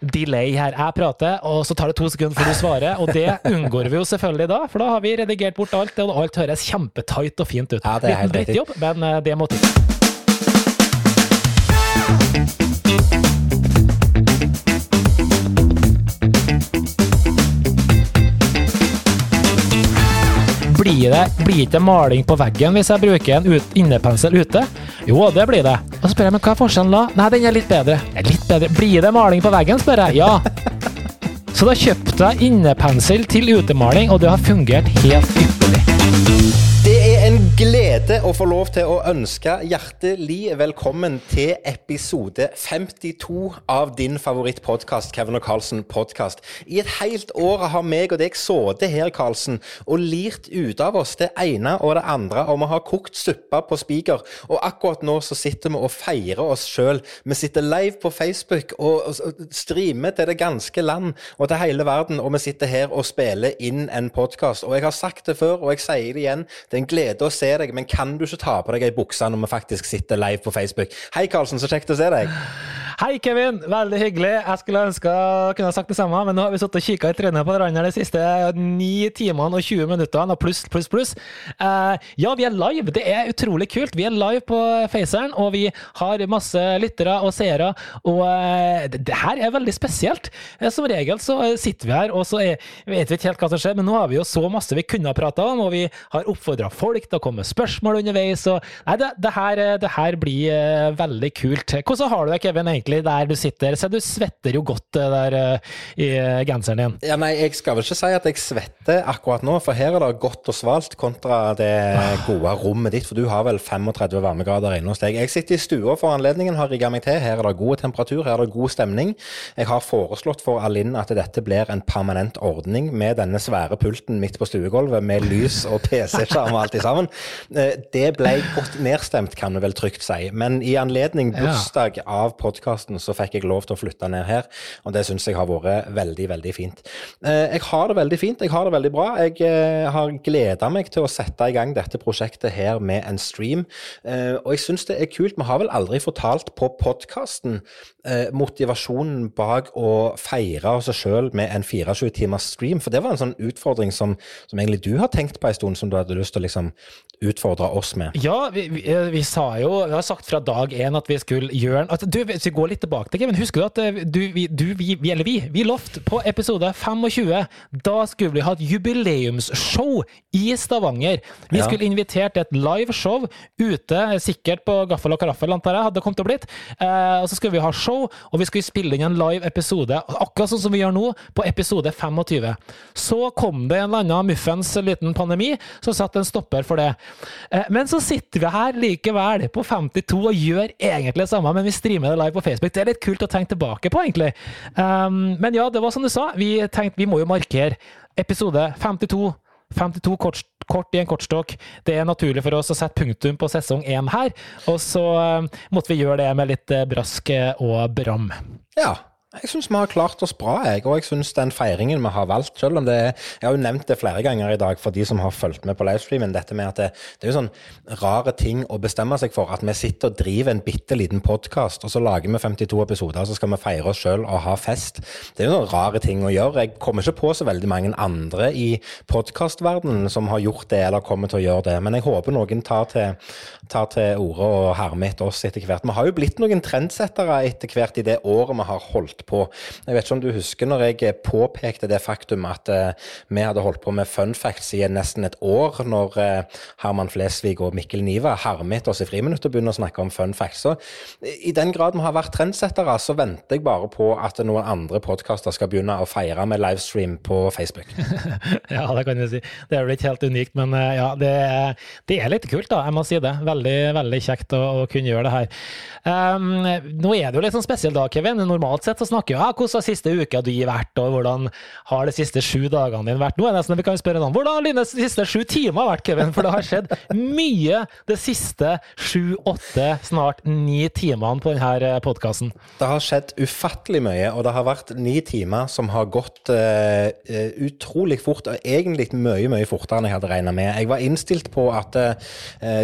delay her. Jeg prater, og så tar det to sekunder før du svarer. Og det unngår vi jo selvfølgelig da, for da har vi redigert bort alt, og alt høres kjempetight og fint ut. Ja, det er helt Liten drittjobb, men eh, det må til. Blir det blir maling på veggen hvis jeg bruker en ut, innepensel ute? Jo, det blir det. Og så spør jeg, men hva er forskjellen da? Nei, den er litt bedre. Er litt bedre. Blir det maling på veggen, spør jeg. Ja. Så da kjøpte jeg innepensel til utemaling, og det har fungert helt ypperlig. En glede å få lov til å ønske hjertelig velkommen til episode 52 av din favorittpodkast, Kevin og Carlsen podkast. I et helt år har meg og deg sittet her, Carlsen, og lirt ut av oss det ene og det andre, og vi har kokt suppe på spiker. Og akkurat nå så sitter vi og feirer oss sjøl. Vi sitter live på Facebook og streamer til det ganske land og til hele verden, og vi sitter her og spiller inn en podkast. Og jeg har sagt det før, og jeg sier det igjen, det er en glede å se deg, men kan du ikke ta på deg ei bukse når vi faktisk sitter live på Facebook? Hei, Karlsen, så kjekt å se deg. Hei, Kevin. Veldig hyggelig. Jeg skulle ønske jeg kunne sagt det samme, men nå har vi sittet og kikka i trynet på hverandre de siste 9 timene og 20 minuttene, og pluss, pluss, pluss. Uh, ja, vi er live. Det er utrolig kult. Vi er live på Faceren, og vi har masse lyttere og seere, og uh, det, det her er veldig spesielt. Uh, som regel så sitter vi her, og så er, vet vi ikke helt hva som skjer, men nå har vi jo så masse vi kunne ha prata om, og vi har oppfordra folk til å komme med spørsmål underveis, og nei, det, det, her, det her blir veldig kult. Hvordan har du det, Kevin, egentlig, der du sitter? Se, du svetter jo godt eh, der eh, i eh, genseren din. Ja, nei, Jeg skal vel ikke si at jeg svetter akkurat nå, for her er det godt og svalt kontra det gode rommet ditt. For du har vel 35 varmegrader inne hos deg. Jeg sitter i stua for anledningen, har rigga meg til. Her er det god temperatur, her er det god stemning. Jeg har foreslått for Alinn at dette blir en permanent ordning med denne svære pulten midt på stuegulvet, med lys og PC-skjerm og alt i sammen. Det ble godt nedstemt, kan vi vel trygt si. Men i anledning bursdag av podkasten så fikk jeg lov til å flytte ned her, og det syns jeg har vært veldig, veldig fint. Eh, Jeg har det veldig fint, jeg har det veldig bra. Jeg eh, har gleda meg til å sette i gang dette prosjektet her med en stream, Eh, og jeg syns det er kult. Vi har vel aldri fortalt på podkasten motivasjonen bak å feire oss sjøl med en 24 timers stream, for det var en sånn utfordring som, som egentlig du har tenkt på en stund, som du hadde lyst til å liksom utfordre oss med. Ja, vi, vi, vi sa jo Vi har sagt fra dag én at vi skulle gjøre at, du, Hvis vi går litt tilbake til Kevin, husker du at eh, du, vi, du, vi, vi, eller vi, vi lovte på episode 25 Da skulle vi ha et jubileumsshow i Stavanger. Vi Ja. skulle invitert til et liveshow ute, sikkert på Gaffel og Karaffel, antar jeg, hadde det kommet til å blitt. Eh, og så skulle vi ha show, og vi skulle spille inn en live episode, akkurat sånn som vi gjør nå, på episode 25. Så kom det en eller annen muffens liten pandemi som satte en stopper for det. Eh, Men så sitter vi her likevel på 52 og gjør egentlig det samme, men vi streamer det live på Facebook. Det er litt kult å tenke tilbake på, egentlig. Um, men ja, det var som du sa, vi tenkte vi må jo markere episode 52. 52 kort, kort i en kortstokk. Det er naturlig for oss å sette punktum på sesong én her, og så um, måtte vi gjøre det med litt eh, brask eh, og bram. Ja, jeg syns vi har klart oss bra, jeg. Og jeg syns den feiringen vi har valgt, selv om det er Jeg har jo nevnt det flere ganger i dag for de som har fulgt med på livestreamen, dette med at det, det er jo sånn rare ting å bestemme seg for. At vi sitter og driver en bitte liten podkast, og så lager vi 52 episoder, og så skal vi feire oss sjøl og ha fest. Det er jo noen rare ting å gjøre. Jeg kommer ikke på så veldig mange andre i podkastverdenen som har gjort det, eller kommer til å gjøre det. Men jeg håper noen tar til, tar til orde og hermer etter oss etter hvert. Vi har jo blitt noen trendsettere etter hvert i det året vi har holdt på. Jeg vet ikke om du husker når jeg påpekte det faktum at eh, vi hadde holdt på med fun facts i nesten et år, når eh, Herman Flesvig og Mikkel Niva etter oss i friminuttet og begynner å snakke om fun facts. Så i den grad vi har vært trendsettere, så venter jeg bare på at noen andre podkaster skal begynne å feire med livestream på Facebook. Ja, det kan du si. Det er vel ikke helt unikt, men eh, ja, det, det er litt kult, da. Jeg må si det. Veldig, veldig kjekt å, å kunne gjøre det her. Um, nå er det jo litt sånn spesiell dag, Kevin. Normalt sett så snakker jo ja, hvordan har siste uka di vært, og hvordan har de siste sju dagene dine vært? Nå er det nesten vi kan spørre noen, hvordan har dine siste sju timer vært, Kevin? For det har skjedd mye de siste sju, åtte, snart ni timene på denne podkasten. Det har skjedd ufattelig mye, og det har vært ni timer som har gått eh, eh, utrolig fort, og egentlig mye, mye fortere enn jeg hadde regna med. Jeg var innstilt på at uh,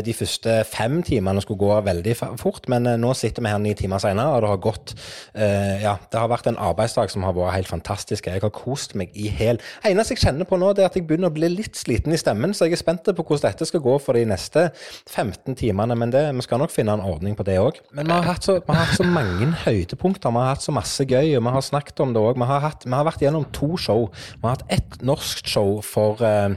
de første fem timene skulle gå veldig fort, men uh, nå sitter vi her ni timer senere, og det har gått eh, Ja, det har vært en arbeidsdag som har vært helt fantastisk. Jeg har kost meg i hel Eneste jeg kjenner på nå, det er at jeg begynner å bli litt sliten i stemmen, så jeg er spent på hvordan dette skal gå for de neste 15 timene. Men det, vi skal nok finne en ordning på det òg. Men vi har, hatt så, vi har hatt så mange høydepunkter. Vi har hatt så masse gøy, og vi har snakket om det òg. Vi, vi har vært gjennom to show. Vi har hatt ett norsk show for, eh,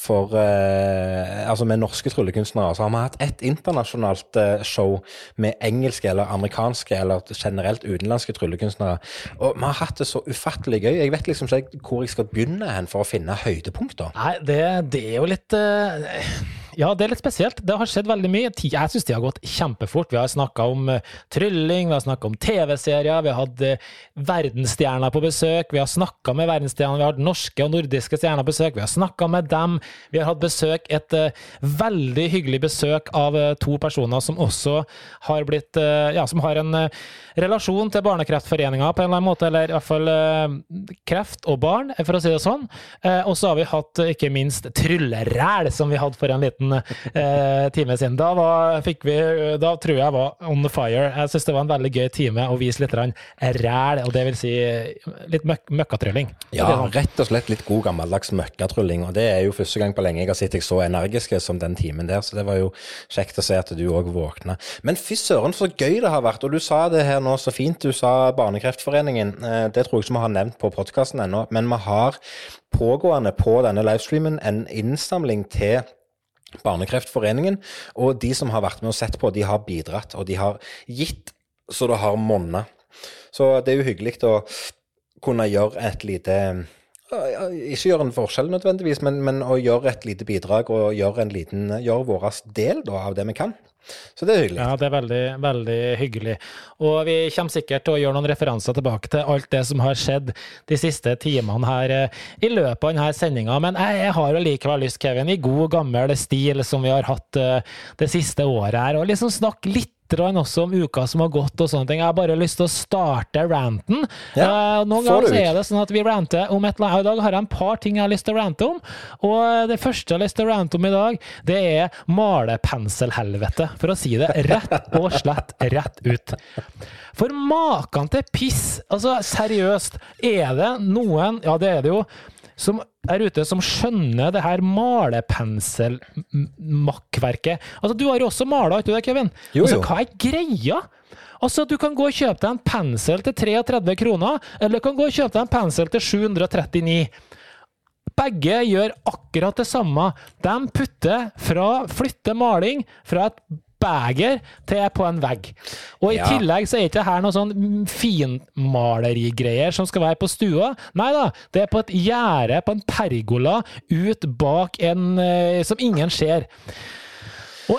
for eh, Altså med norske tryllekunstnere. Så har vi hatt ett internasjonalt eh, show med engelske eller amerikanske eller generelt utenlandske tryllekunstnere. Og vi har hatt det så ufattelig gøy. Jeg vet liksom ikke hvor jeg skal begynne hen for å finne høydepunkter. Nei, det, det er jo litt eh, Ja, det er litt spesielt. Det har skjedd veldig mye. Jeg syns det har gått kjempefort. Vi har snakka om eh, trylling, vi har snakka om TV-serier, vi har hatt eh, verdensstjerner på besøk, vi har snakka med verdensstjerner, vi har hatt norske og nordiske stjerner på besøk, vi har snakka med dem. Vi har hatt besøk, et eh, veldig hyggelig besøk av to personer som også har blitt Ja, som har en relasjon til Barnekreftforeninga på en eller annen måte, eller i hvert fall kreft og barn, for å si det sånn. Og så har vi hatt ikke minst trylleræl, som vi hadde for en liten eh, time siden. Da, var, vi, da tror jeg var on the fire. Jeg syns det var en veldig gøy time å vise litt ræl, og det vil si litt møk møkkatrylling. Ja, rett og slett litt god gammeldags møkkatrylling. Og det er jo første gang på lenge jeg har sett deg så energiske som den timen der, så det var jo kjekt å se at du òg våkna. Men fy søren, så gøy det har vært. Og du sa det her nå så fint. Du sa Barnekreftforeningen. Eh, Det tror jeg ikke vi har nevnt på podkasten ennå, men vi har pågående på denne livestreamen en innsamling til Barnekreftforeningen. Og de som har vært med og sett på, de har bidratt, og de har gitt så det har monna. Så det er jo hyggelig å kunne gjøre et lite Ikke gjøre en forskjell nødvendigvis, men, men å gjøre et lite bidrag og gjøre en liten, gjøre vår del da, av det vi kan. Så det er hyggelig. Ja, det er veldig, veldig hyggelig. Og vi kommer sikkert til å gjøre noen referanser tilbake til alt det som har skjedd de siste timene her eh, i løpet av denne sendinga. Men jeg, har jo likevel lyst, Kevin, i god gammel stil som vi har hatt eh, det siste året her, å liksom snakke litt også om uka som har gått og sånne ting. Jeg har bare lyst til å starte ranten. Ja, Eh, noen ganger så er det sånn at vi ranter om et eller annet. I dag har jeg en par ting jeg har lyst til å rante om. Og det første jeg har lyst til å rante om i dag, det er malepenselhelvete. For å si det rett og slett rett ut. For maken til piss! Altså, seriøst, er det noen Ja, det er det jo. Som er ute som skjønner det her malepensel-makkverket. Altså, du har jo også mala, ikke du det, Kevin? Jo, Altså, hva er greia? Altså, du kan gå og kjøpe deg en pensel til 33 kroner, eller du kan gå og kjøpe deg en pensel til 739. Begge gjør akkurat det samme. De putter fra flytter maling fra et beger til på en vegg. Og i Ja. tillegg så er ikke her noe sånn finmalerigreier som skal være på stua. Nei da, det er på et gjerde, på en pergola, ut bak en eh, som ingen ser. Og,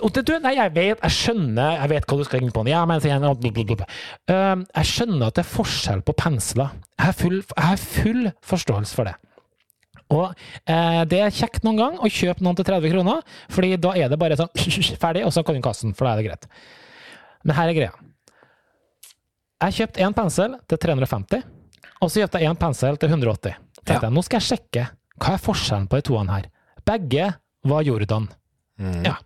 og det, du, nei, jeg vet, jeg skjønner, jeg vet hva du skal inn på. Ja, men. Um, jeg skjønner at det er forskjell på pensler. Jeg har full, jeg har full forståelse for det. Og eh, det er kjekt noen gang å kjøpe noen til 30 kroner, fordi da er det bare sånn ferdig, og så kan du kaste den, for da er det greit. Men her er greia. Jeg kjøpte én pensel til 350, og så kjøpte jeg én pensel til 180. Tenkte Ja. jeg, Nå skal jeg sjekke hva er forskjellen på de toene her. Begge var Jordan. Ja.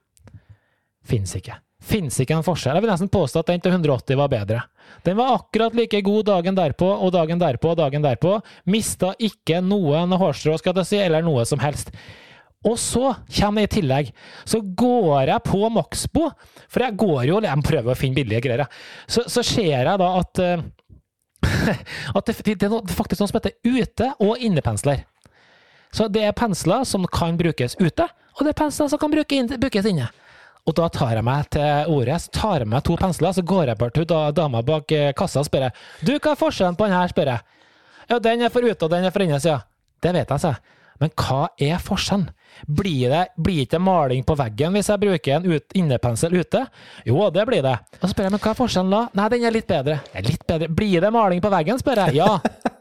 Fins ikke. Fins ikke en forskjell. Jeg vil nesten påstå at den til 180 var bedre. Den var akkurat like god dagen derpå og dagen derpå og dagen derpå. Mista ikke noen hårstrå, skal jeg si, eller noe som helst. Og så kommer det i tillegg, så går jeg på Maxbo, for jeg går jo, jeg prøver å finne billige greier, så, så ser jeg da at eh, at det, det er faktisk noe som heter ute- og innepensler. Så det er pensler som kan brukes ute, og det er pensler som kan bruke brukes inne. Og da tar jeg meg til ordet, så tar jeg meg to pensler, så går jeg bort til da, dama bak eh, kassa og spør jeg, du, hva er forskjellen på den her, spør jeg. Ja, den er for ute, og den er for inne, sier jeg. Det vet jeg, sier jeg. Men hva er forskjellen? Blir det blir ikke maling på veggen hvis jeg bruker en ut, innepensel ute? Jo, det blir det. Og så spør jeg, men hva er forskjellen da? Nei, den er litt bedre. Ja, litt bedre. Blir det maling på veggen, spør jeg. Ja.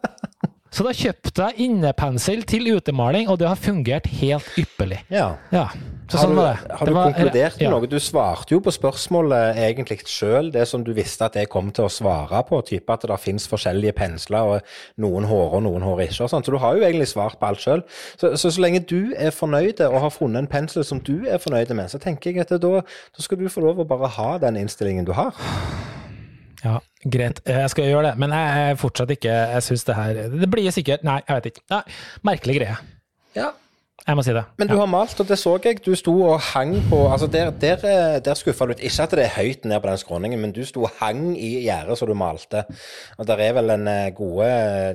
Så da kjøpte jeg innepensel til utemaling, og det har fungert helt ypperlig. Ja. Ja, så Har sånn du, var det. har Det du var- konkludert med ja. noe? Du svarte jo på spørsmålet egentlig sjøl, det som du visste at jeg kom til å svare på. Type at det finnes forskjellige pensler, og noen hårer og noen hårer ikke. og sånn. Så du har jo egentlig svart på alt sjøl. Så, så så lenge du er fornøyd og har funnet en pensel som du er fornøyd med, så tenker jeg at da, da skal du få lov å bare ha den innstillingen du har. Ja, greit. Jeg skal gjøre det, men jeg er fortsatt ikke Jeg syns det her Det blir sikkert Nei, jeg vet ikke. Nei, merkelig greie. Ja, Jeg må si det. Men du har malt, og det så jeg. Du sto og hang på altså Der, der, eh, der skuffa du ut. Ikke at det er høyt ned på den skråningen, men du sto og hang i gjerdet så du malte. Og der er vel en eh, gode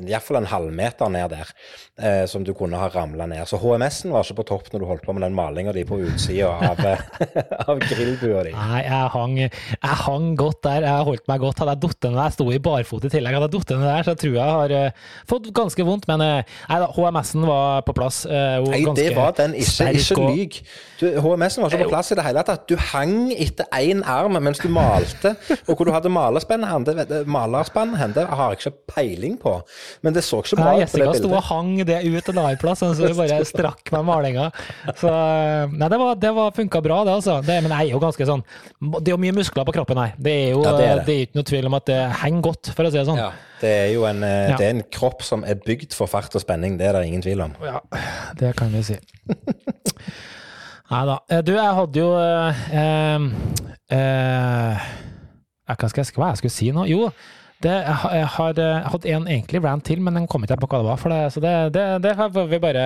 Iallfall en halvmeter ned der eh, som du kunne ha ramla ned. Så HMS-en var ikke på topp når du holdt på med den malinga di på utsida av, eh, av grillbua di. Nei, jeg hang, jeg hang godt der. Jeg holdt meg godt. Hadde jeg falt ned Jeg sto i barfot i tillegg. Hadde jeg falt ned der, så jeg tror jeg har uh, fått ganske vondt. Men uh, HMS-en var på plass. eh, det var den. Ikke, ikke lyg. Du, HMS-en var ikke på plass i det hele tatt. Du hang etter én arm mens du malte. Og hvor du hadde malerspenn hen, malerspann hen, det har jeg ikke peiling på. Men det så ikke bra ut på det bildet. Jessica sto og hang det ut en annen plass, så vi bare strakk med malinga. Så nei, det var, det var funka bra, det, altså. Det, men jeg er jo ganske sånn Det er jo mye muskler på kroppen her. Det er jo Ja, det er det. det er ikke noe tvil om at det henger godt, for å si det sånn. Ja, det er jo en, eh, Ja. det er en kropp som er bygd for fart og spenning, det er det ingen tvil om. Ja, det kan vi si. Nei da. Eh, Du, jeg hadde jo eh, eh, eh, Hva skal jeg, hva jeg skulle si nå? Jo, det, jeg, har- jeg har eh, hadde en egentlig rant til, men den kom ikke jeg på hva det var. For det, så det, det, det får vi bare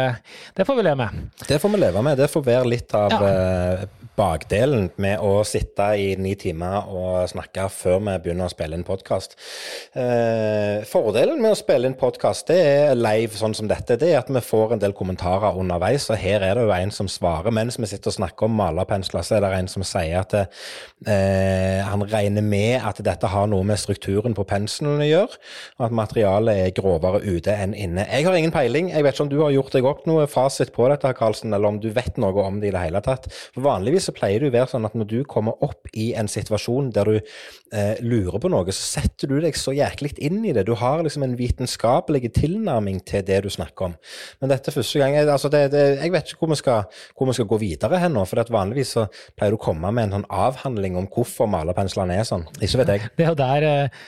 Det får vi leve med. Det får vi leve med. Det får være litt av Ja. eh, bakdelen med å sitte i ni timer og snakke før vi begynner å spille inn podkast. fordelen med å spille inn podkast, det er live sånn som dette, det er at vi får en del kommentarer underveis. Og her er det jo en som svarer mens vi sitter og snakker om malerpensler, så er det en som sier at eh, han regner med at dette har noe med strukturen på penselen å gjør, og at materialet er grovere ute enn inne. Jeg har ingen peiling. Jeg vet ikke om du har gjort deg opp noe fasit på dette, Karlsen, eller om du vet noe om det i det hele tatt. For Vanligvis så pleier det å være sånn at når du kommer opp i en situasjon der du eh, lurer på noe, så setter du deg så jæklig inn i det. Du har liksom en vitenskapelig tilnærming til det du snakker om. Men dette er første gang altså det, det, jeg vet ikke hvor vi skal, hvor vi skal gå videre hen nå, for vanligvis så pleier du å komme med en sånn avhandling om hvorfor malerpenslene er sånn. Ikke vet jeg. Det er jo der eh,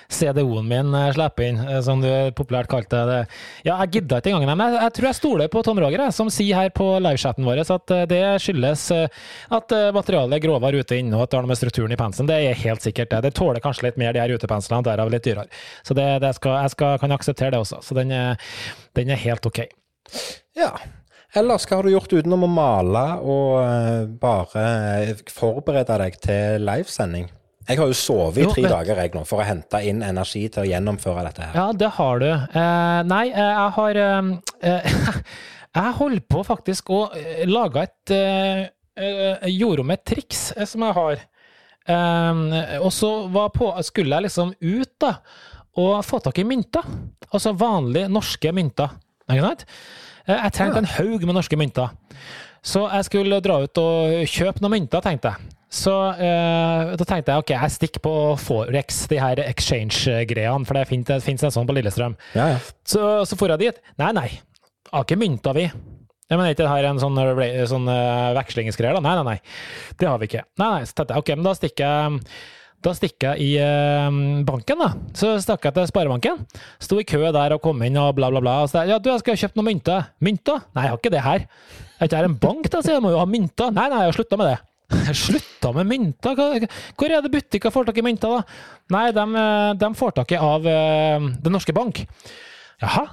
CDO-en min eh, slipper inn, eh, som du populært kalte det. Ja, jeg gidda ikke engang, men jeg, jeg tror jeg stoler på Tom Roger, som sier her på livechatten vår at eh, det skyldes at materialet er grovere ute inne, og at det har noe med strukturen i penselen. Det er helt sikkert det. Det tåler kanskje litt mer, de her utepenslene, derav litt dyrere. Så det, det skal, jeg skal, kan akseptere det også. Så den er, den er helt OK. Ja. Ellers, hva har du gjort utenom å male og bare forberede deg til livesending? Jeg har jo sovet i Jo, tre vet- dager jeg nå, for å hente inn energi til å gjennomføre dette her. Ja, det har du. Eh, nei, eh, jeg har eh, eh, Jeg holder på faktisk å eh, lage et eh, Gjorde om et triks som jeg har. Og så var på, skulle jeg liksom ut da, og få tak i mynter. Altså vanlige norske mynter. Jeg trengte en haug med norske mynter. Så jeg skulle dra ut og kjøpe noen mynter, tenkte jeg. Så eh, da tenkte jeg ok, jeg stikker på Forex, de her exchange-greiene, for det fins en sånn på Lillestrøm. Ja, ja. Så, så for jeg dit. Nei, nei, har ikke mynta vi. Jeg mener ikke det her er en sånn, eh, sånn uh, vekslingsgreier, da. Nei, nei, nei. Det har vi ikke. Nei, nei, så tenkte jeg ok, men da stikker jeg da stikker jeg i eh, banken, da. Så stakk jeg til Sparebanken. Sto i kø der og kom inn og bla, bla, bla. Og så, ja, du, jeg skal kjøpe noen mynter. Mynter? Nei, jeg har ikke det her. Er ikke her en bank, da? Så jeg må jo ha mynter. Nei, nei, jeg har slutta med det. Slutta med mynter? Hvor er det butikker får tak i mynter, da? Nei, de, eh, de får tak i av uh, Den norske bank. Jaha.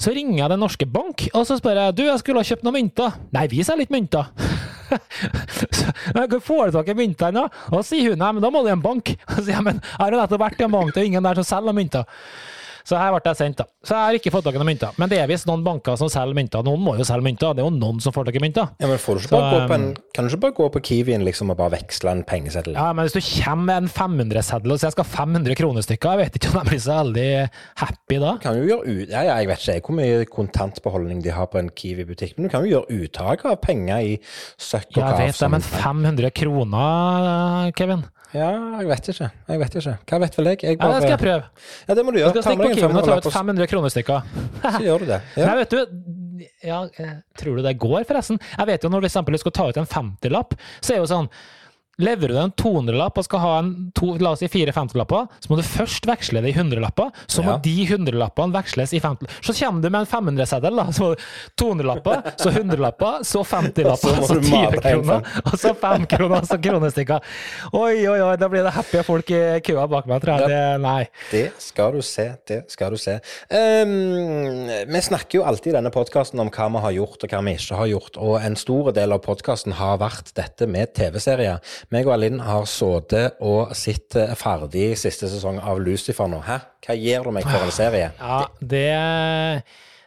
Så ringer jeg Den norske bank, og så spør jeg du, jeg skulle ha kjøpt noen mynter. Nei, vi selger ikke mynter. Så, «Nei, Hvor får du tak i myntene. Og så sier hun nei, men da må du i en bank. Og sier jeg, men jeg har nettopp vært i en bank, det er ingen der som selger mynter. Så her ble jeg sendt, da. Så jeg har ikke fått tak i noen mynter. Men det er visst noen banker som selger mynter. Noen må jo selge mynter. Det er jo noen som får tak i mynter. ja men får du ikke Så, bare gå på en, um, kan du ikke bare gå på Kiwien liksom, og bare veksle en pengeseddel? Ja, men hvis du kommer med en 500-seddel og sier jeg skal ha 500 kroner stykker, jeg vet ikke om de blir så veldig happy da. kan jo gjøre ut, ja, ja, Jeg vet ikke hvor mye kontantbeholdning de har på en Kiwi-butikk, men du kan jo gjøre uttak av penger i søkk og Jeg vet det, men 500 kroner, Kevin? Ja, jeg vet ikke. Jeg vet ikke. Hva vet vel jeg? jeg Ja, det skal jeg prøve. Ja, det må du gjøre. Jeg skal stikke på deg og ta ut 500 kroner stykka. så gjør du det. Ja. Nei, vet du, ja, eh, tror du det går, forresten? Jeg vet jo når du for eksempel skal ta ut en 50-lapp, så er jo sånn Leverer du en 200-lapp og skal ha en to, la oss si fire 50-lapper, så må du først veksle det i 100-lapper. Så må Ja. de 100-lappene veksles i 50 Så kommer du med en 500-seddel, da. Så 200-lapper, så 100-lapper, så 50-lapper, Så må så du mate en 20-kroner, og så 5 kroner, så kronestykker. Oi, oi, oi, da blir det happy folk i køa bak meg, tror jeg. Det, nei. Det skal du se. Det skal du se. Um, vi snakker jo alltid i denne podkasten om hva vi har gjort og hva vi ikke har gjort. Og en stor del av podkasten har vært dette med TV-serier. Meg og Alinn har sittet og sett ferdig siste sesong av Lucifer nå. Hæ? Hva gir du meg for en serie? Ja, det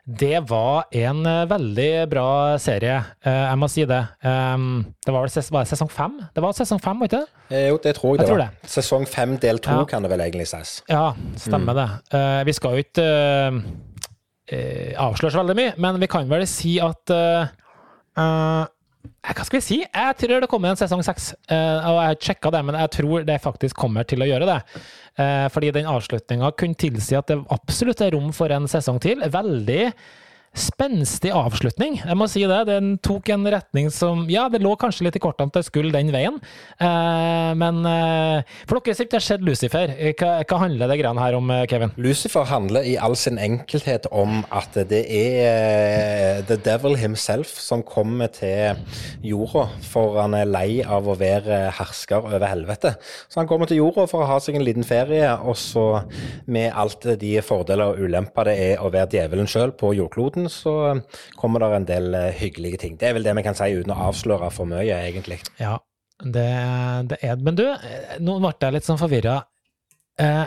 det var en eh, veldig bra serie, eh, jeg må si det. Um, det var vel ses var det sesong fem? Det var sesong fem, var ikke det? Eh, Jo, det tror jeg, Jeg det var. Sesong fem del to Ja. kan det vel egentlig sies. Ja, stemmer det. Eh, vi skal jo ikke eh, eh, avsløre så veldig mye, men vi kan vel si at eh, eh, Hva skal vi si? Jeg tror det kommer en sesong seks. Eh, og jeg har sjekka det, men jeg tror det faktisk kommer til å gjøre det. Eh, fordi den avslutninga kunne tilsi at det absolutt er rom for en sesong til. Veldig spenstig avslutning, jeg må si det. Den tok en retning som Ja, det lå kanskje litt i kortene at det skulle den veien, eh, men eh, for dere som ikke har sett Lucifer, eh, hva, hva handler det greiene her om, eh, Kevin? Lucifer handler i all sin enkelthet om at det er eh, the devil himself som kommer til jorda, for han er lei av å være hersker over helvete. Så han kommer til jorda for å ha seg en liten ferie, og så med alt de fordeler og ulemper det er å være djevelen sjøl på jordkloden, så kommer det en del eh, hyggelige ting. Det er vel det vi kan si uten å avsløre for mye, egentlig. Ja, det, det er Men du, eh, nå ble jeg litt sånn forvirra. Eh,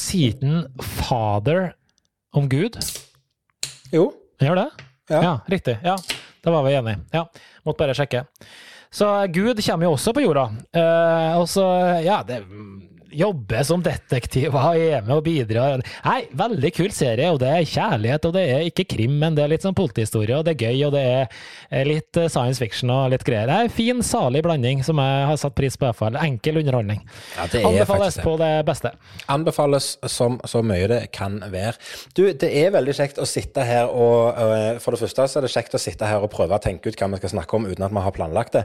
siden Father om Gud? Jo. Gjør det? Ja. riktig. Ja, da var vi enige. Ja, måtte bare sjekke. Så Gud kommer jo også på jorda. Eh, og så, ja, det jobber som detektiv og er med og bidrar. Nei, veldig kul serie, og det er kjærlighet, og det er ikke krim, men det er litt sånn politihistorie, og det er gøy, og det er eh, litt eh, science fiction og litt greier. Det er en fin, salig blanding som jeg har satt pris på, i hvert fall. Enkel underholdning. Ja, Anbefales på det beste. Anbefales som så mye det kan være. Du, det er veldig kjekt å sitte her og øh, For det første så er det kjekt å sitte her og prøve å tenke ut hva vi skal snakke om uten at vi har planlagt det.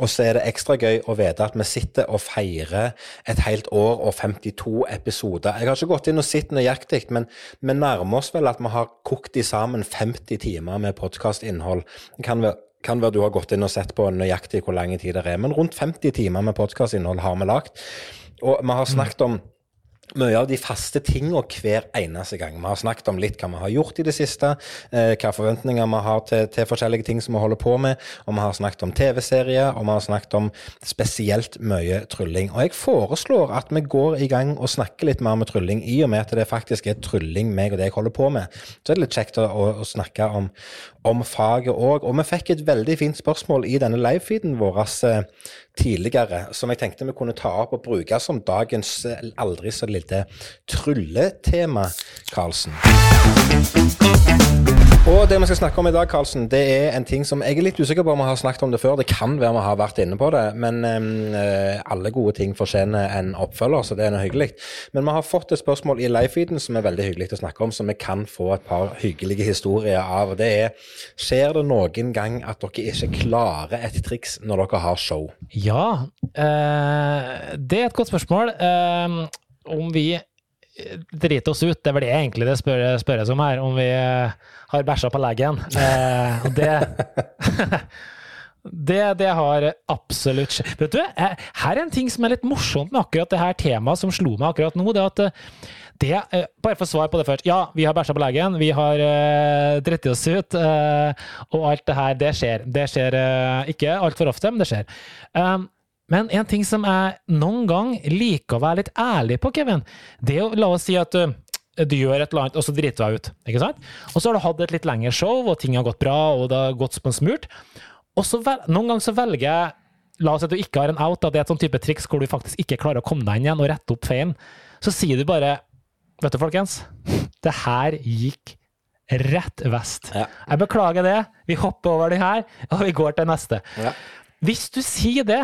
Og så er det ekstra gøy å vite at vi sitter og feirer et helt år og 52 episoder. Jeg har ikke gått inn og sett nøyaktig, men vi nærmer oss vel at vi har kokt i sammen 50 timer med podkastinnhold. Kan kan være du har gått inn og sett på nøyaktig hvor lang tid det er, men rundt 50 timer med podkastinnhold har vi lagt. Og vi har snakket om mye av de faste tingene hver eneste gang. Vi har snakket om litt hva vi har gjort i det siste, eh, hva forventninger vi har til, til forskjellige ting som vi holder på med, og vi har snakket om TV-serier, og vi har snakket om spesielt mye trylling. Og jeg foreslår at vi går i gang og snakker litt mer med trylling, i og med at det faktisk er trylling meg og det jeg holder på med. Så er det litt kjekt å, å, snakke om, om faget òg. Og vi fikk et veldig fint spørsmål i denne livefeeden vår eh, tidligere, som jeg tenkte vi kunne ta opp og bruke som dagens eh, aldri så lille trylletema, Karlsen. Og det vi skal snakke om i dag, Karlsen, det er en ting som jeg er litt usikker på om vi har snakket om det før. Det kan være vi har vært inne på det, men eh, alle gode ting fortjener en oppfølger, så det er noe hyggelig. Men vi har fått et spørsmål i livefeeden som er veldig hyggelig å snakke om, som vi kan få et par hyggelige historier av. Det er Skjer det noen gang at dere ikke klarer et triks når dere har show? Ja, eh, det er et godt spørsmål. Uh, om vi driter oss ut, det er vel det egentlig det spør, spørres om her. Om vi eh, har bæsja på leggen. Eh, det Det, det har absolutt skjedd. Vet du, eh, her er en ting som er litt morsomt med akkurat det her temaet som slo meg akkurat nå. det at eh, det, Bare for svar på det først. Ja, vi har bæsja på legen, Vi har uh, dritt oss ut. eh, og alt det her, det skjer. Det skjer eh, ikke altfor ofte, men det skjer. Um, men en ting som jeg noen gang liker å være litt ærlig på, Kevin, det er å la oss si at uh, du gjør et eller annet, og så driter du deg ut. ikke sant? Og så har du hatt et litt lengre show, og ting har gått bra, og det har gått som smurt. Og så noen ganger så velger jeg La oss si at du ikke har en out, da. det er et sånn type triks hvor du faktisk ikke klarer å komme deg inn igjen og rette opp feilen. Så sier du bare Vet du, folkens, det her gikk rett vest. Ja. Jeg beklager det. Vi hopper over den her, og vi går til neste. Ja. Hvis du sier det,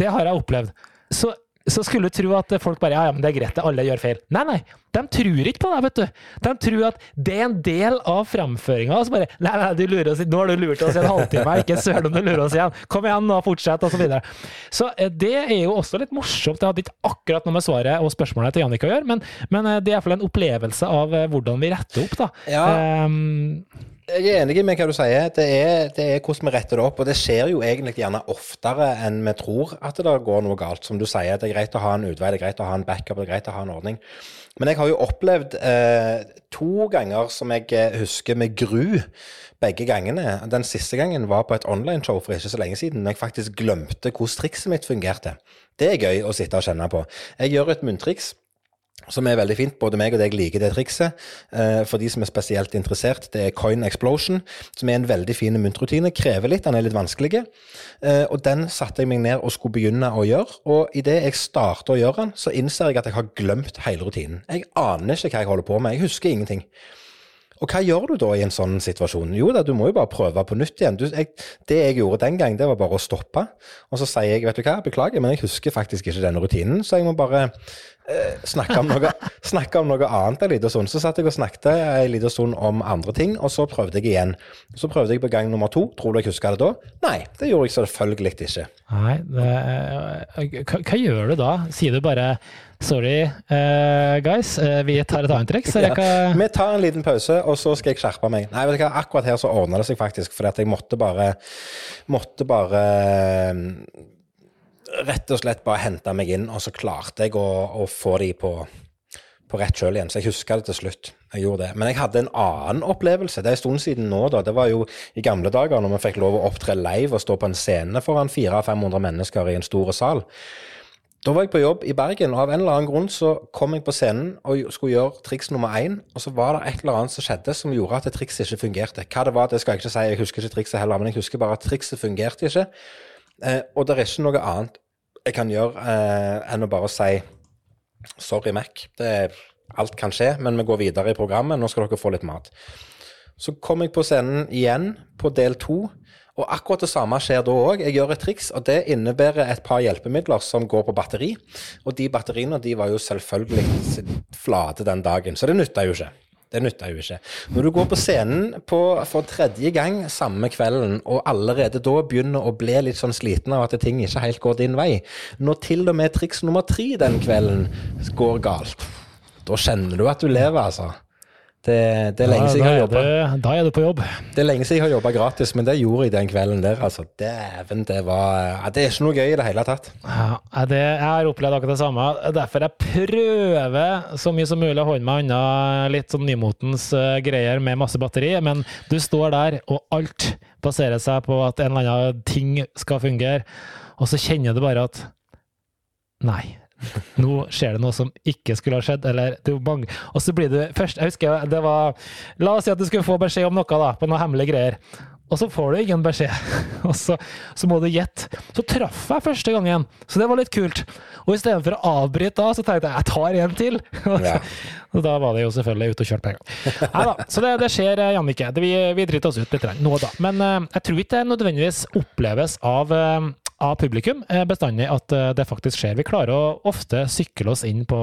det har jeg opplevd, så så skulle du tro at folk bare ja, ja, men det er greit, alle gjør feil. Nei, nei, de tror ikke på deg, vet du. De tror at det er en del av framføringa. Og så bare nei, nei, du lurer oss, nå har du lurt oss i en halvtime, ikke søren om du lurer oss igjen. Kom igjen, nå, fortsett, og så videre. Så eh, det er jo også litt morsomt. Det hadde ikke akkurat noe med svaret og spørsmålet til Jannicke å gjøre, men, men eh, det er iallfall en opplevelse av eh, hvordan vi retter opp, da. Ja. Um, Jeg er enig med hva du sier. Det er, det er hvordan vi retter det opp. Og det skjer jo egentlig gjerne oftere enn vi tror at det går noe galt. Som du sier, det er greit å ha en utvei, det er greit å ha en backup, det er greit å ha en ordning. Men jeg har jo opplevd eh, to ganger som jeg eh, husker med gru. Begge gangene. Den siste gangen var på et online-show for ikke så lenge siden. da Jeg faktisk glemte hvordan trikset mitt fungerte. Det er gøy å sitte og kjenne på. Jeg gjør et munntriks som er veldig fint. Både meg og deg liker det trikset. Eh, for de som er spesielt interessert, det er Coin Explosion, som er en veldig fin myntrutine. Krever litt, den er litt vanskelig. Eh, og den satte jeg meg ned og skulle begynne å gjøre. Og idet jeg starter å gjøre den, så innser jeg at jeg har glemt hele rutinen. Jeg aner ikke hva jeg holder på med. Jeg husker ingenting. Og hva gjør du da i en sånn situasjon? Jo da, du må jo bare prøve på nytt igjen. Du, jeg, det jeg gjorde den gang, det var bare å stoppe. Og så sier jeg, vet du hva, beklager, men jeg husker faktisk ikke denne rutinen, så jeg må bare eh, snakke, om om noe annet en liten stund. Så satt jeg og snakket en liten stund om andre ting, og så prøvde jeg igjen. Så prøvde jeg på gang nummer to. Tror du jeg husker det da? Nei, det gjorde jeg selvfølgelig ikke. Nei, det, er- hva, hva gjør du da? Sier du bare sorry, uh, guys, uh, vi tar et annet triks? Ja. Vi tar en liten pause, og så skal jeg skjerpe meg. Nei, vet du hva, akkurat her så ordna det seg faktisk, fordi at jeg måtte bare Måtte bare eh, Rett og slett bare hente meg inn, og så klarte jeg å, å få de på, på rett kjøl igjen. Så jeg husker det til slutt. Jeg gjorde det. Men jeg hadde en annen opplevelse. Det er en stund siden nå, da. Det var jo i gamle dager når vi fikk lov å opptre live og stå på en scene foran 400-500 mennesker i en stor sal. Da var jeg på jobb i Bergen, og av en eller annen grunn så kom jeg på scenen og skulle gjøre triks nummer én, og så var det et eller annet som skjedde som gjorde at trikset ikke fungerte. Hva det var, det skal jeg ikke si, jeg husker ikke trikset heller, men jeg husker bare at trikset fungerte ikke. Eh, og det er ikke noe annet jeg kan gjøre eh, enn å bare si sorry, Mac. Det, alt kan skje, men vi går videre i programmet. Nå skal dere få litt mat. Så kom jeg på scenen igjen på del to, og akkurat det samme skjer da òg. Jeg gjør et triks, og det innebærer et par hjelpemidler som går på batteri. Og de batteriene de var jo selvfølgelig flate den dagen, så det nytta jo ikke. Det nytta jo ikke. Når du går på scenen på, for tredje gang samme kvelden, og allerede da begynner å bli litt sånn sliten av at ting ikke helt går din vei, når til og med triks nummer tre den kvelden går galt, da kjenner du at du lever, altså. Det, det er lenge siden jeg har jobba. da er du på jobb. Det er lenge siden jeg har jobba gratis, men det gjorde jeg den kvelden der. altså. Dæven, det var ja, Det er ikke noe gøy i det hele tatt. Ja, det, jeg har opplevd akkurat det samme. Derfor jeg prøver så mye som mulig å holde meg unna litt sånn nymotens uh, greier med masse batteri, men du står der, og alt baserer seg på at en eller annen ting skal fungere, og så kjenner du bare at Nei. Nå skjer det noe som ikke skulle ha skjedd, eller det er mange Og så blir du først Jeg husker det var La oss si at du skulle få beskjed om noe, da, på noen hemmelige greier. Og så får du ingen beskjed, og så, så må du gjette. Så traff jeg første gangen, så det var litt kult. Og i stedet for å avbryte da, så tenkte jeg jeg tar en til. Ja. Og da var det jo selvfølgelig ute og kjørt penger. Nei da, så det, det skjer, eh, Jannicke. Vi, vi driter oss ut litt nå, da. Men uh, jeg tror ikke det nødvendigvis oppleves av, eh, av publikum eh, bestandig at eh, det faktisk skjer. Vi klarer å ofte sykle oss inn på,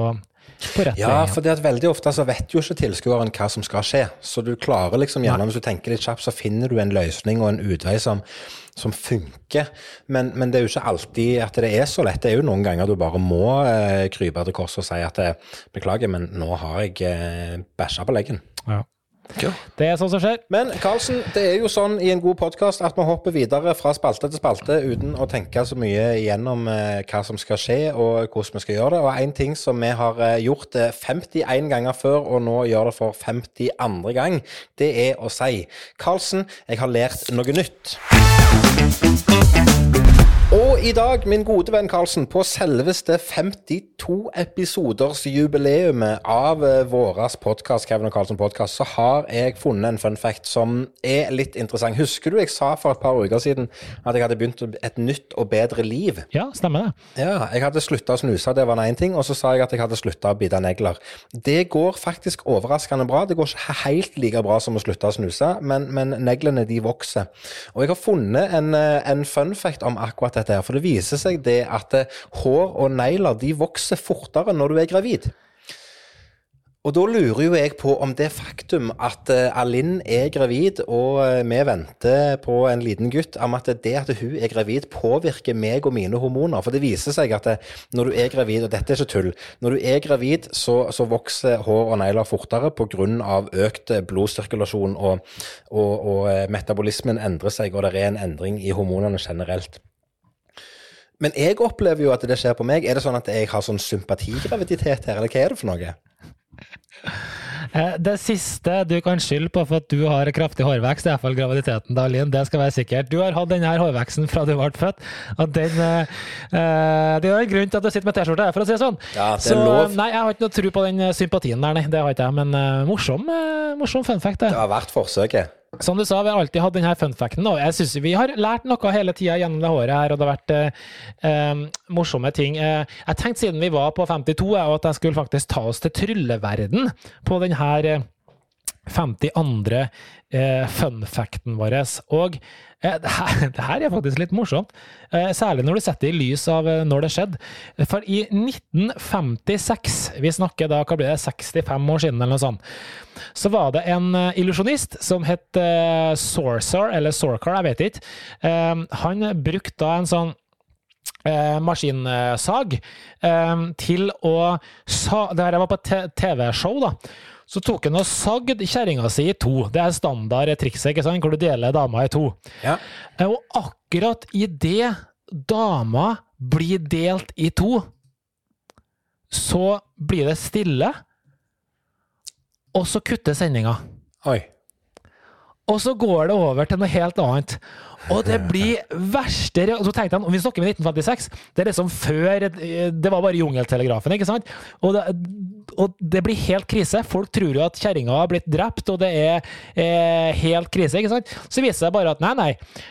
på rett Ja, for det at veldig ofte så vet jo ikke tilskueren hva som skal skje. Så du klarer liksom gjerne, hvis du tenker litt kjapt, så finner du en løsning og en utvei som, som funker. Men, men det er jo ikke alltid at det er så lett. Det er jo noen ganger du bare må eh, krype til korset og si at eh, beklager, men nå har jeg eh, bæsja på leggen. Ja. Det er sånn som skjer. Men Karlsen, det er jo sånn i en god podkast at vi hopper videre fra spalte til spalte uten å tenke så mye igjennom eh, hva som skal skje og hvordan vi skal gjøre det. Og en ting som vi har eh, gjort eh, 51 ganger før, og nå gjør det for 52. gang, det er å si Karlsen, jeg har lært noe nytt. Og i dag, min gode venn Karlsen, på selveste 52 episoders jubileumet av våres våras podkast, Kevin og Karlsen podcast, så har jeg funnet en fun fact som er litt interessant. Husker du jeg sa for et par uker siden at jeg hadde begynt et nytt og bedre liv? Ja, stemmer det. Ja, jeg hadde slutta å snuse, det var én ting, og så sa jeg at jeg hadde slutta å bite negler. Det går faktisk overraskende bra. Det går ikke helt like bra som å slutte å snuse, men, men neglene de vokser. Og jeg har funnet en, eh, en fun fact om akkurat dette her. For det viser seg det at eh, hår og negler de vokser fortere når du er gravid. Og da lurer jo jeg på om det faktum at uh, Alinn er gravid, og uh, vi venter på en liten gutt, om at det at hun er gravid påvirker meg og mine hormoner. For det viser seg at når du er gravid, og dette er ikke tull, når du er gravid, så, så vokser hår og negler fortere pga. økt blodsirkulasjon, og, og, og metabolismen endrer seg, og det er en endring i hormonene generelt. Men jeg opplever jo at det skjer på meg. Er det sånn at jeg har sånn sympatigraviditet her, eller hva er det for noe? Eh, det siste du kan skylde på for at du har kraftig hårvekst, er iallfall graviditeten, Dahlin. Det skal være sikkert. Du har hatt denne hårveksten fra du ble født. Og den, uh, det er en grunn til at du sitter med T-skjorte, for å si det sånn. Ja, det er Så, lov. Nei, jeg har ikke noe tro på den sympatien der, nei. Det har ikke jeg. Men uh, morsom, uh, morsom fun fact, det. Det har vært forsøket. Som du sa, vi har alltid hatt denne funfacten. Og jeg synes vi har lært noe hele tida gjennom det året her, og det har vært eh, eh, morsomme ting. Eh, jeg tenkte siden vi var på 52, at jeg skulle faktisk ta oss til trylleverden på denne 52. Eh, funfacten vår. Og Eh, det her, det her, er faktisk litt morsomt, eh, særlig når du setter det i lys av eh, når det skjedde. For i 1956, vi snakker da hva blir det, 65 år siden eller noe sånt, så var det en illusjonist som het Sorcer, eller Sorcar, jeg vet ikke. Han brukte da en sånn maskinsag til å sa, Det her var på TV-show, da så tok han og sagde kjerringa si i to. Det er standard trikset, ikke sant? hvor du deler dama i to. Ja. Og akkurat idet dama blir delt i to, så blir det stille, og så kutter sendinga. Oi. Og så går det over til noe helt annet. Og det blir verste Og så tenkte han, om vi snakker med 1956, det er liksom før Det var bare jungeltelegrafen, ikke sant? Og det, og det blir helt krise. Folk tror jo at kjerringa har blitt drept, og det er eh, helt krise. ikke sant? Så viser det seg bare at nei, nei.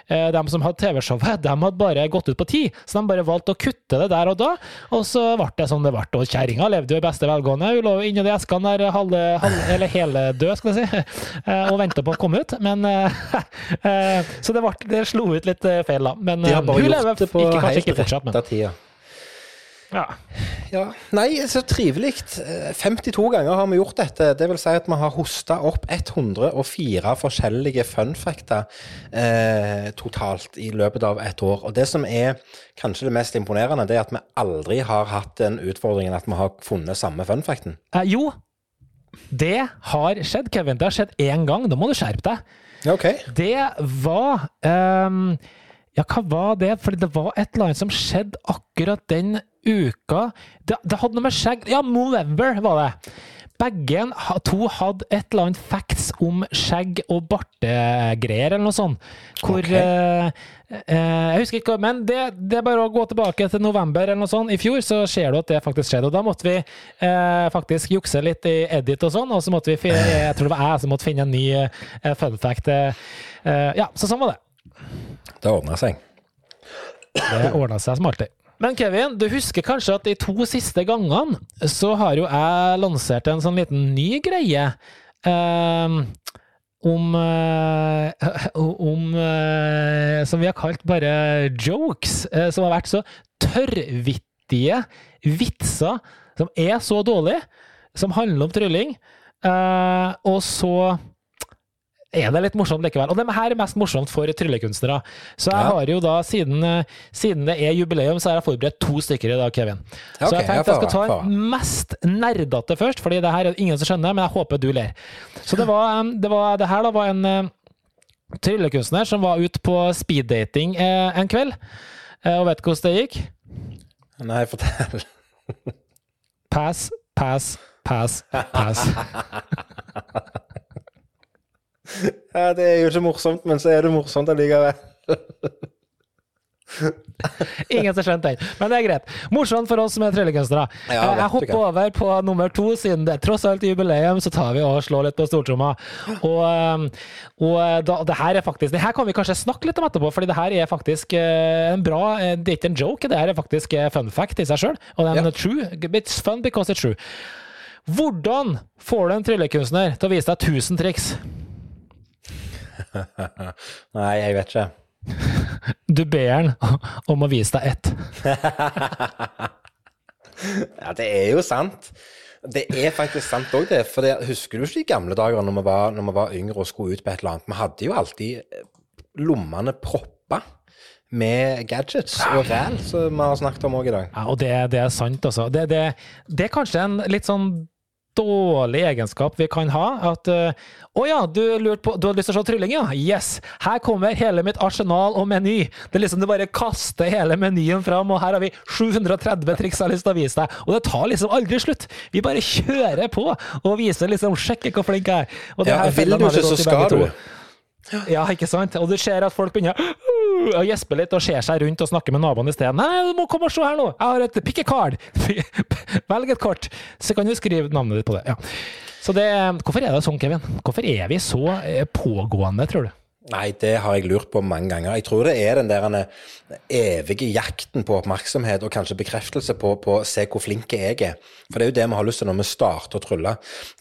Eh, de som hadde TV-showet, de hadde bare gått ut på tid. Så de bare valgte å kutte det der og da, og så ble det som det ble. Og kjerringa levde jo i beste velgående. Hun lå inni de eskene der halve, halve, eller hele død, skal jeg si, eh, og venta på å komme ut. Men eh, Så det, ble, det slo ut litt eh, feil, da. Men de har bare hun lever det på ikke, kanskje ikke fortsatt, men. Tida. Ja. ja. Nei, så trivelig. 52 ganger har vi gjort dette. Det vil si at vi har hosta opp 104 forskjellige funfacter eh, totalt i løpet av et år. Og det som er kanskje det mest imponerende, det er at vi aldri har hatt den utfordringen at vi har funnet samme funfacten. Eh, jo, det har skjedd, Kevin. Det har skjedd én gang. Da må du skjerpe deg. Okay. Det var um, Ja, hva var det? For det var et eller annet som skjedde akkurat den uka det, det, hadde noe med skjegg Ja, Movember var det. Begge to hadde et eller annet facts om skjegg og bartegreier, eller noe sånt. Hvor okay. eh, eh, Jeg husker ikke, men det, det, er bare å gå tilbake til november eller noe sånt i fjor, så ser du at det faktisk skjedde. Og da måtte vi eh, faktisk jukse litt i edit og sånn, og så måtte vi finne, Jeg tror det var jeg som måtte finne en ny eh, fun fact. Eh, ja, så sånn var det. Det ordna seg. Det ordna seg som alltid. Men Kevin, du husker kanskje at de to siste gangene så har jo jeg lansert en sånn liten ny greie Um, om eh, Om eh, Som vi har kalt bare jokes. Eh, som har vært så tørrvittige vitser som er så dårlige, som handler om trylling, Uh, og så er det litt morsomt likevel. Og det her er mest morsomt for tryllekunstnere. Så jeg ja. har jo da, siden, siden, det er jubileum, så har jeg forberedt to stykker i dag, Kevin. så okay, jeg tenkte jeg skal ta den mest nerdete først, fordi det her er ingen som skjønner, men jeg håper du ler. Så det var, det, var, det her da var en uh, tryllekunstner som var ute på speeddating uh, en kveld. Og vet du hvordan det gikk? Nei, fortell. pass, pass, pass, pass. Ja, det er jo ikke morsomt, men så er det morsomt allikevel. Ingen som skjønte den, men det er greit. Morsomt for oss som er tryllekunstnere. Ja, jeg hopper over på nummer to, siden det er tross alt jubileum, så tar vi og slår litt på stortromma. Og, um, og da, det her er faktisk Det her kan vi kanskje snakke litt om etterpå, fordi det her er faktisk eh, en bra eh, Det er ikke en joke, det her er faktisk eh, fun fact i seg sjøl. Og er ja. true. It's fun because it's true. Hvordan får du en tryllekunstner til å vise deg 1000 triks? Nei, jeg vet ikke. du ber han om å vise deg ett. Ja, det er jo sant. Det er faktisk sant òg, det. For det, husker du ikke de gamle dager når vi, var, når vi var yngre og skulle ut på et eller annet? Vi hadde jo alltid eh, lommene proppa med gadgets og ræl, som vi har snakket om òg i dag. Ja, og det, det er sant, altså. Det, det, det er kanskje en litt sånn dårlig egenskap vi kan ha. At uh, oh ja, du, på, du har lyst til å se trylling, ja? Yes! Her kommer hele mitt arsenal og meny. Det er liksom Du bare kaster hele menyen fram, og her har vi 730 triks jeg har lyst til å vise deg. Og det tar liksom aldri slutt. Vi bare kjører på og viser liksom Sjekker hvor flink jeg er. Og ja, vil du ikke, så skal du. Ja, ikke sant? Og du ser at folk begynner å gjesper litt og ser seg rundt og snakker med naboen i stedet. Nei, du må komme og se her nå! Jeg har et pick a card! Velg et kort, så kan du skrive navnet ditt på det. Ja. Så det, hvorfor er det sånn, Kevin? Hvorfor er vi så eh, pågående, tror du? Nei, det har jeg lurt på mange ganger. Jeg tror det er den der evige jakten på oppmerksomhet og kanskje bekreftelse på, på å se hvor flinke jeg er. For det er jo det vi har lyst til når vi starter å trylle.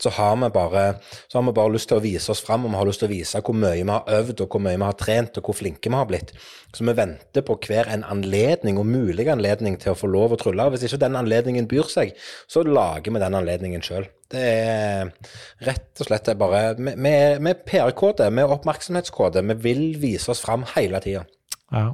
Så har vi bare, har vi bare lyst til å vise oss fram, og vi har lyst til å vise hvor mye vi har øvd, og hvor mye vi har trent, og hvor flinke vi har blitt. Så vi venter på hver en anledning, og mulig anledning, til å få lov å trylle. Hvis ikke den anledningen byr seg, så lager vi den anledningen sjøl. Det er rett og slett bare Med PR-kode, med oppmerksomhetskode, vi vil vise oss fram hele tida. Ja.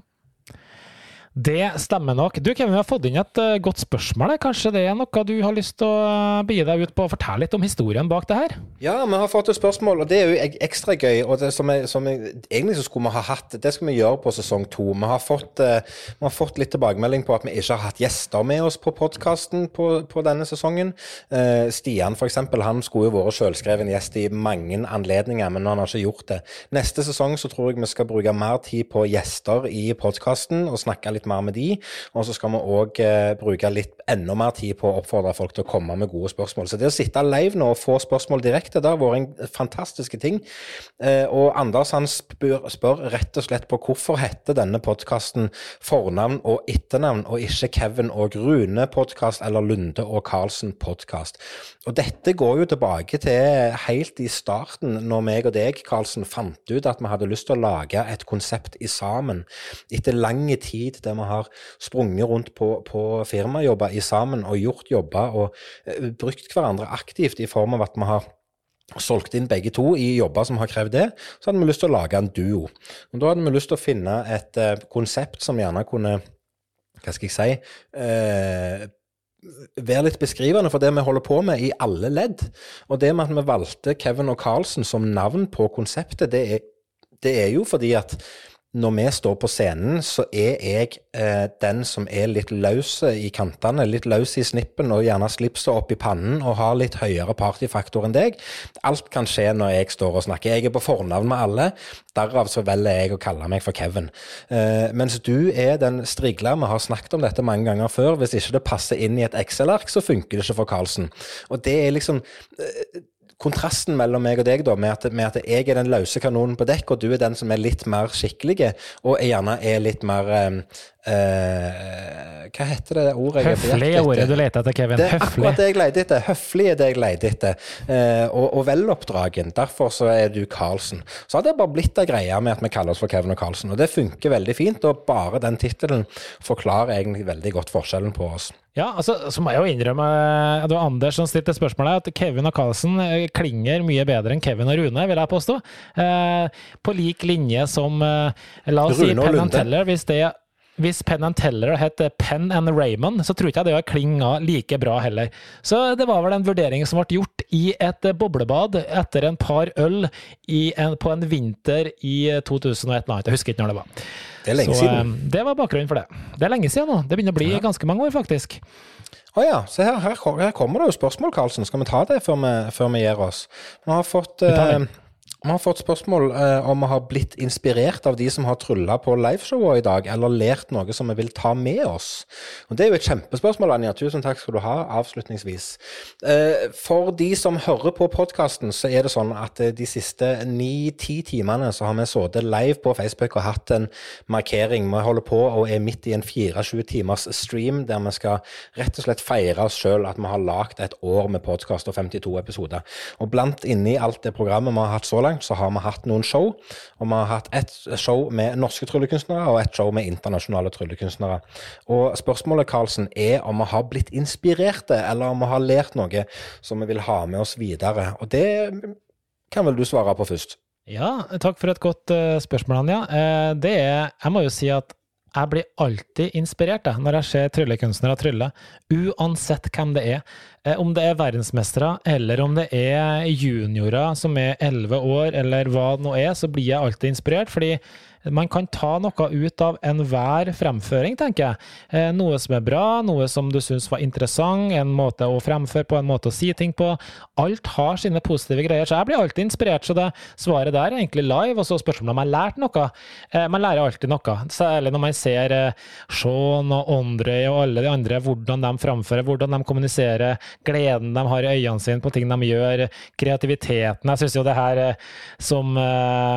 Det stemmer nok. Du Kevin, vi har fått inn et uh, godt spørsmål. Kanskje det er noe du har lyst til å uh, begi deg ut på å fortelle litt om historien bak det her? Ja, vi har fått et spørsmål, og det er jo ekstra gøy. og som, jeg, som jeg, Egentlig så skulle vi ha hatt Det skal vi gjøre på sesong to. Vi har fått, uh, vi har fått litt tilbakemelding på at vi ikke har hatt gjester med oss på podkasten på, på, denne sesongen. Stian f.eks. han skulle jo vært selvskreven gjest i mange anledninger, men han har ikke gjort det. Neste sesong så tror jeg vi skal bruke mer tid på gjester i podkasten og snakke litt litt mer med de. Og så skal vi òg eh, bruke litt enda mer tid på å oppfordre folk til å komme med gode spørsmål. Så det å sitte live nå og få spørsmål direkte, det har vært en fantastisk ting. Eh, og Anders han spør, spør, rett og slett på hvorfor heter denne podkasten fornavn og etternavn, og ikke Kevin og Rune-podkast eller Lunde og Karlsen-podkast. Og dette går jo tilbake til helt i starten, når meg og deg, Karlsen, fant ut at vi hadde lyst til å lage et konsept i sammen. Etter lang tid der vi har sprunget rundt på, på firmajobber i sammen og gjort jobber og uh, brukt hverandre aktivt i form av at vi har solgt inn begge to i jobber som har krevd det, så hadde vi lyst til å lage en duo. Og Da hadde vi lyst til å finne et uh, konsept som gjerne kunne Hva skal jeg si uh, være litt beskrivende for det vi holder på med i alle ledd. Og det med at vi valgte Kevin og Carlsen som navn på konseptet, det er, det er jo fordi at når vi står på scenen, så er jeg eh, den som er litt løs i kantene, litt løs i snippen og gjerne slipset opp i pannen og har litt høyere partyfaktor enn deg. Alt kan skje når jeg står og snakker. Jeg er på fornavn med alle, derav så velger jeg å kalle meg for Kevin. Eh, mens du er den strigla, vi har snakket om dette mange ganger før, hvis ikke det passer inn i et Excel-ark, så funker det ikke for Karlsen. Og det er liksom eh, kontrasten mellom meg og deg, da, med at, med at, jeg er den løse kanonen på dekk, og du er den som er litt mer skikkelig, og gjerne er litt mer um, uh, Hva heter det ordet jeg Høflig er ordet du leter etter, Kevin. Det er Høflig. akkurat det jeg leter etter. Høflig er det jeg leter etter. Uh, og, og veloppdragen. Derfor så er du Karlsen. Så har det bare blitt ei greie med at vi kaller oss for Kevin og Karlsen, og det funker veldig fint. Og bare den tittelen forklarer egentlig veldig godt forskjellen på oss. Ja, altså, så må jeg jo innrømme at det var Anders som stilte spørsmålet, at Kevin og Carlsen eh, klinger mye bedre enn Kevin og Rune, vil jeg påstå. Eh, på lik linje som eh, La oss Rune si Penn Teller. Hvis, det, hvis Penn and Teller het Penn and Raymond, så tror ikke jeg det hadde klinga like bra heller. Så det var vel en vurdering som ble gjort i et boblebad etter en par øl en, på en vinter i 2001 eller annet. Jeg husker ikke når det var. Det er lenge så, siden. Eh, det var bakgrunnen for det. Det er lenge siden nå. Det begynner å bli ja. ganske mange år, faktisk. Å oh ja. Se her, her, her, kommer det jo spørsmål, Karlsen. Skal vi ta det før vi, før vi gir oss? Vi har fått eh, vi har fått spørsmål eh, om vi har blitt inspirert av de som har trylla på liveshowet i dag, eller lært noe som vi vil ta med oss. Og Det er jo et kjempespørsmål, Anja. Tusen takk skal du ha avslutningsvis. Eh, for de som hører på podkasten, så er det sånn at eh, de siste ni-ti timene så har vi sittet live på Facebook og hatt en markering. Vi holder på og er midt i en 24 timers stream der vi skal rett og slett feire oss sjøl at vi har lagd et år med podkast og 52 episoder. Og blant inni alt det programmet vi har hatt så langt, langt, så har vi hatt noen show. Og vi har hatt ett show med norske tryllekunstnere og ett show med internasjonale tryllekunstnere. Og spørsmålet, Karlsen, er om vi har blitt inspirerte, eller om vi har lært noe som vi vil ha med oss videre. Og det kan vel du svare på først? Ja, takk for et godt uh, spørsmål, Anja. Uh, det er Jeg må jo si at jeg blir alltid inspirert jeg, når jeg ser tryllekunstnere trylle, uansett hvem det er. Eh, om det er verdensmestere, eller om det er juniorer som er elleve år, eller hva det nå er, så blir jeg alltid inspirert. fordi man kan ta noe ut av enhver fremføring, tenker jeg. Eh, noe som er bra, noe som du syns var interessant, en måte å fremføre på, en måte å si ting på. Alt har sine positive greier, så jeg blir alltid inspirert. Så det svaret der er egentlig live, og så spørsmålet om jeg har lært noe. Eh, man lærer alltid noe, særlig når man ser Sean og Andre og alle de andre, hvordan de framfører, hvordan de kommuniserer, gleden de har i øynene sine på ting de gjør, kreativiteten. Jeg syns jo det her som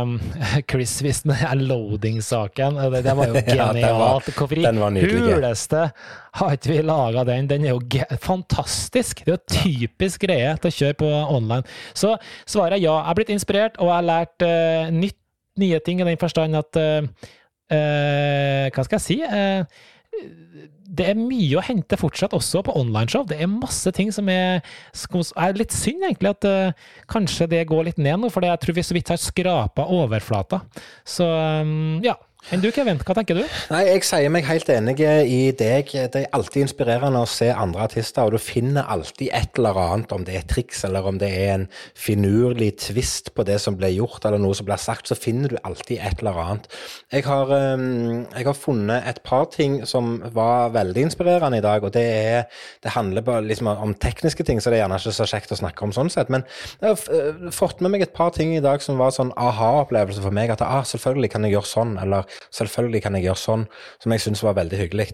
Chris visste lov loading-saken. Det, det, var jo genialt. Hvorfor i huleste har ikke vi laga den? Den er jo fantastisk! Det er jo typisk greie til å kjøre på online. Så svaret er ja. Jeg er blitt inspirert, og jeg har lært uh, nytt, nye ting i den forstand at uh, uh, Hva skal jeg si? Det er mye å hente fortsatt, også på onlineshow. Det er masse ting som er, er litt synd, egentlig, at uh, kanskje det går litt ned nå, for jeg tror vi så vidt har skrapa overflata. Så um, ja. Enn du, Kevin, hva tenker du? Nei, Jeg sier meg helt enig i deg. Det er alltid inspirerende å se andre artister, og du finner alltid et eller annet, om det er triks eller om det er en finurlig tvist på det som ble gjort eller noe som ble sagt, så finner du alltid et eller annet. Jeg har, ehm, jeg har funnet et par ting som var veldig inspirerende i dag, og det, er, det handler bare liksom om tekniske ting, så det er gjerne ikke så kjekt å snakke om sånn sett. Men jeg har eh, fått med meg et par ting i dag som var sånn aha-opplevelse for meg. At ah, selvfølgelig kan jeg gjøre sånn, eller Selvfølgelig kan jeg gjøre sånn, som jeg syns var veldig hyggelig.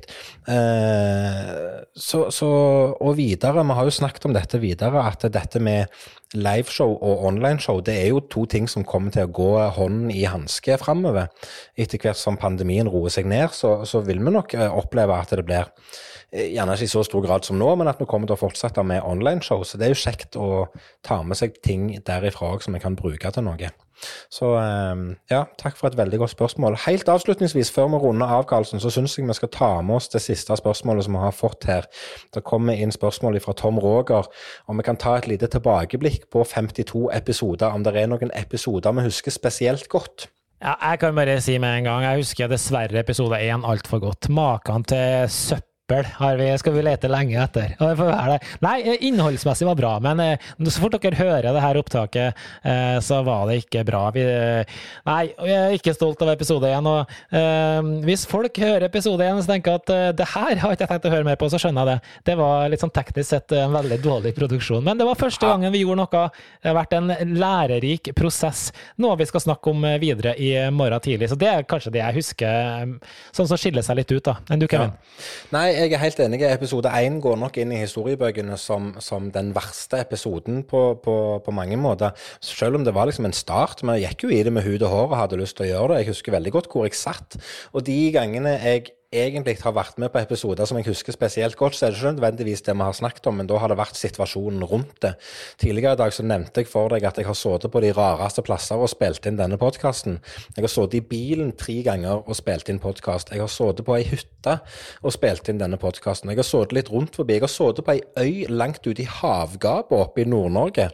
Eh, så, så, og videre, vi har jo snakket om dette videre, at dette med liveshow og onlineshow det er jo to ting som kommer til å gå hånd i hanske framover. Etter hvert som pandemien roer seg ned, så, så vil vi nok eh, oppleve at det blir Gjerne ikke i så stor grad som nå, men at vi kommer til å fortsette med onlineshow. Så det er jo kjekt å ta med seg ting derifra òg som vi kan bruke til noe. Så ehm, ja, takk for et veldig godt spørsmål. Helt avslutningsvis, før vi runder av, Karlsen, så syns jeg vi skal ta med oss det siste spørsmålet som vi har fått her. Det kommer inn spørsmål fra Tom Roger, om vi kan ta et lite tilbakeblikk på 52 episoder. Om det er noen episoder vi husker spesielt godt. Ja, jeg kan bare si med en gang, jeg husker dessverre episode én altfor godt. Maken til søppel søppel vi, skal vi lete lenge etter. Nei, eh, innholdsmessig var bra, men eh, så fort dere hører det her opptaket, eh, så var det ikke bra. Vi, nei, jeg er ikke stolt av episode én. Og hvis folk hører episode én og tenker at det her har ikke jeg tenkt å høre mer på, så skjønner jeg det. Det var litt sånn teknisk sett en veldig dårlig produksjon. Men det var første gangen vi gjorde noe. Det har vært en lærerik prosess. Noe vi skal snakke om videre i morgen tidlig. Så det er kanskje det jeg husker, sånn som skiller seg litt ut, da. Enn du, Kevin? Ja. Nei, jeg er helt enig. Episode én går nok inn i historiebøkene som, som den verste episoden på, på, på, mange måter. Selv om det var liksom en start. Vi gikk jo i det med hud og hår og hadde lyst til å gjøre det. Jeg husker veldig godt hvor jeg satt. Og de gangene jeg egentlig har vært med på episoder som jeg husker spesielt godt, så er det ikke nødvendigvis det vi har snakket om, men da har det vært situasjonen rundt det. Tidligere i dag så nevnte jeg for deg at jeg har sittet på de rareste plasser og spilt inn denne podkasten. Jeg har sittet i bilen tre ganger og spilt inn podkast. Jeg har sittet på ei hytte og spilt inn denne podkasten. Jeg har sittet litt rundt forbi. Jeg har sittet på ei øy langt ute i havgapet oppe i Nord-Norge.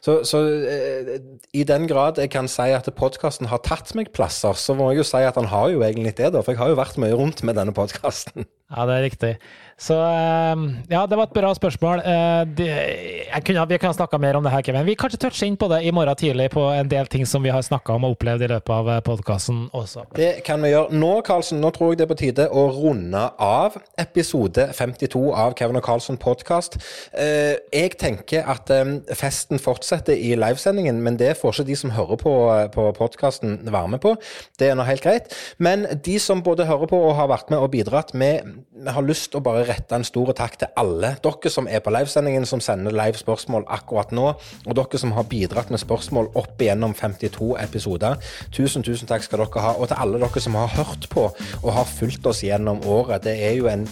Så, så eh, i den grad jeg kan si at podkasten har tatt meg plasser, så må jeg jo si at han har jo egentlig det, da. For jeg har jo vært mye rundt med med denne podkasten. Ja, det er riktig. Så ehm, ja, det var et bra spørsmål. Eh, kunne, vi kan snakke mer om det her, Kevin. Vi kanskje toucher inn på det i morgen tidlig på en del ting som vi har snakka om og opplevd i løpet av eh, podkasten også. Det kan vi gjøre. Nå, Karlsen, nå tror jeg det er på tide å runde av episode 52 av Kevin og Karlsen podkast. Eh, jeg tenker at ehm, festen fortsetter i livesendingen, men det får ikke de som hører på, på podkasten være med på. Det er nå helt greit. Men de som både hører på og har vært med og bidratt. Vi har lyst å bare rette en stor takk til alle dere som er på livesendingen, som sender live spørsmål akkurat nå, og dere som har bidratt med spørsmål opp igjennom 52 episoder. Tusen, tusen takk skal dere ha. Og til alle dere som har hørt på og har fulgt oss gjennom året. Det er jo en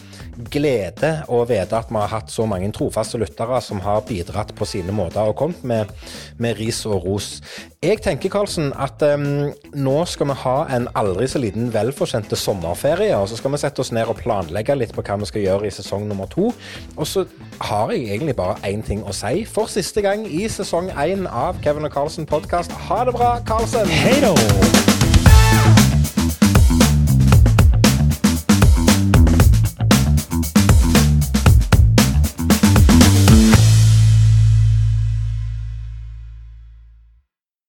glede å vite at vi har hatt så mange trofaste lyttere som har bidratt på sine måter og kommet med, med ris og ros. Jeg tenker Karlsen, at um, nå skal vi ha en aldri så liten velfortjente sommerferie. og Så skal vi sette oss ned og planlegge litt på hva vi skal gjøre i sesong nummer to. Og så har jeg egentlig bare én ting å si. For siste gang i sesong én av Kevin og Carlsen podkast. Ha det bra, Carlsen! Hei da!